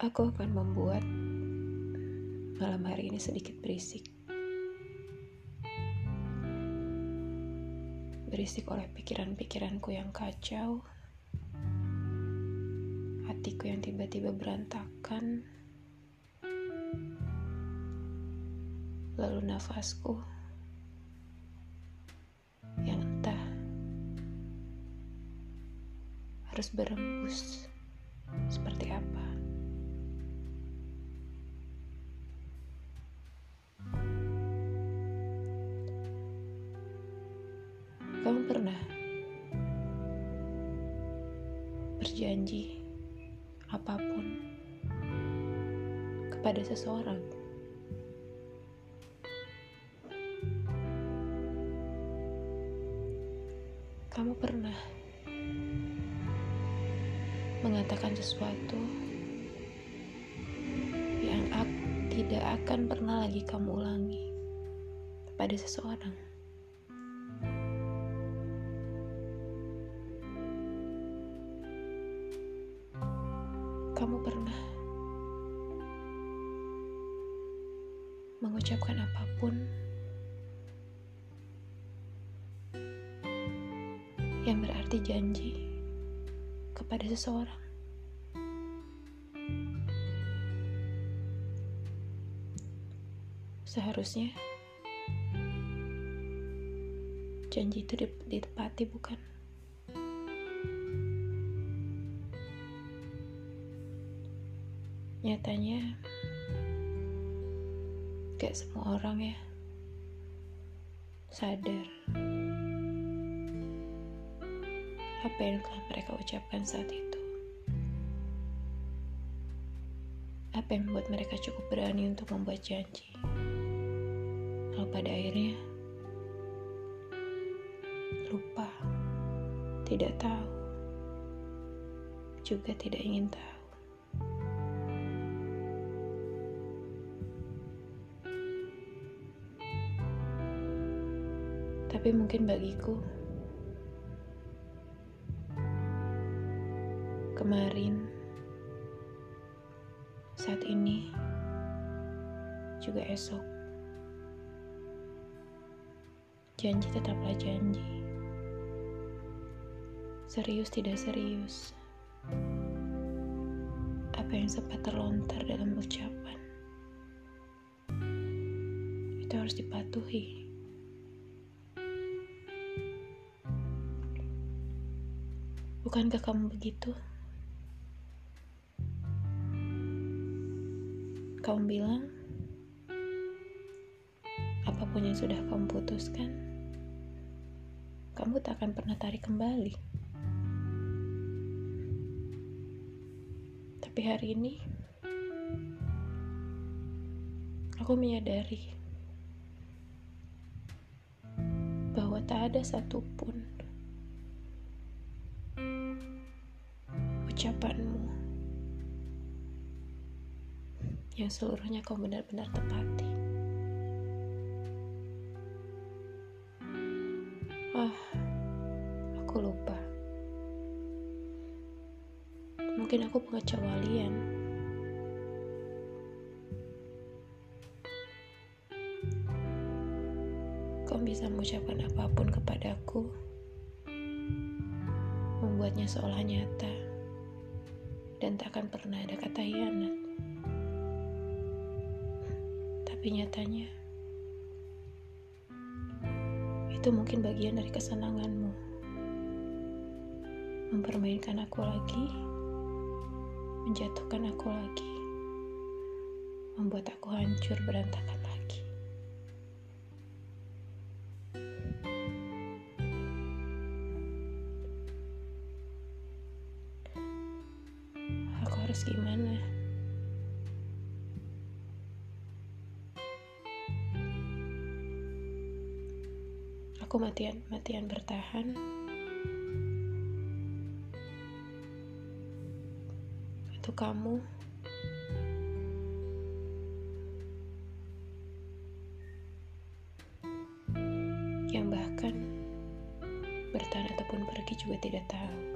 Aku akan membuat malam hari ini sedikit berisik. Berisik oleh pikiran-pikiranku yang kacau, hatiku yang tiba-tiba berantakan, lalu nafasku yang entah harus berembus seperti pernah berjanji apa pun kepada seseorang? Kamu pernah mengatakan sesuatu yang tidak akan pernah lagi kamu ulangi kepada seseorang? Kamu pernah mengucapkan apa pun yang berarti janji kepada seseorang? Seharusnya janji itu ditepati, bukan? Nyatanya, gak semua orang ya sadar apa yang telah mereka ucapkan saat itu. Apa yang membuat mereka cukup berani untuk membuat janji. Lalu pada akhirnya lupa, tidak tahu, juga tidak ingin tahu. Tapi mungkin bagiku, kemarin, saat ini, juga esok, janji tetaplah janji. Serius tidak serius, apa yang sempat terlontar dalam ucapan itu harus dipatuhi. Bukankah kamu begitu? Kamu bilang, apa pun yang sudah kamu putuskan, kamu tak akan pernah tarik kembali. Tapi hari ini, aku menyadari bahwa tak ada satupun ucapanmu yang seluruhnya kau benar-benar tepati. Ah, aku lupa. Mungkin aku pengecualian. Kau bisa mengucapkan apa pun kepadaku, membuatnya seolah nyata dan tak akan pernah ada kata hianat. Tapi nyatanya, itu mungkin bagian dari kesenanganmu. Mempermainkan aku lagi, menjatuhkan aku lagi, membuat aku hancur berantakan. Harus gimana. Aku matian matian bertahan. Untuk kamu yang bahkan bertahan ataupun pergi juga tidak tahu.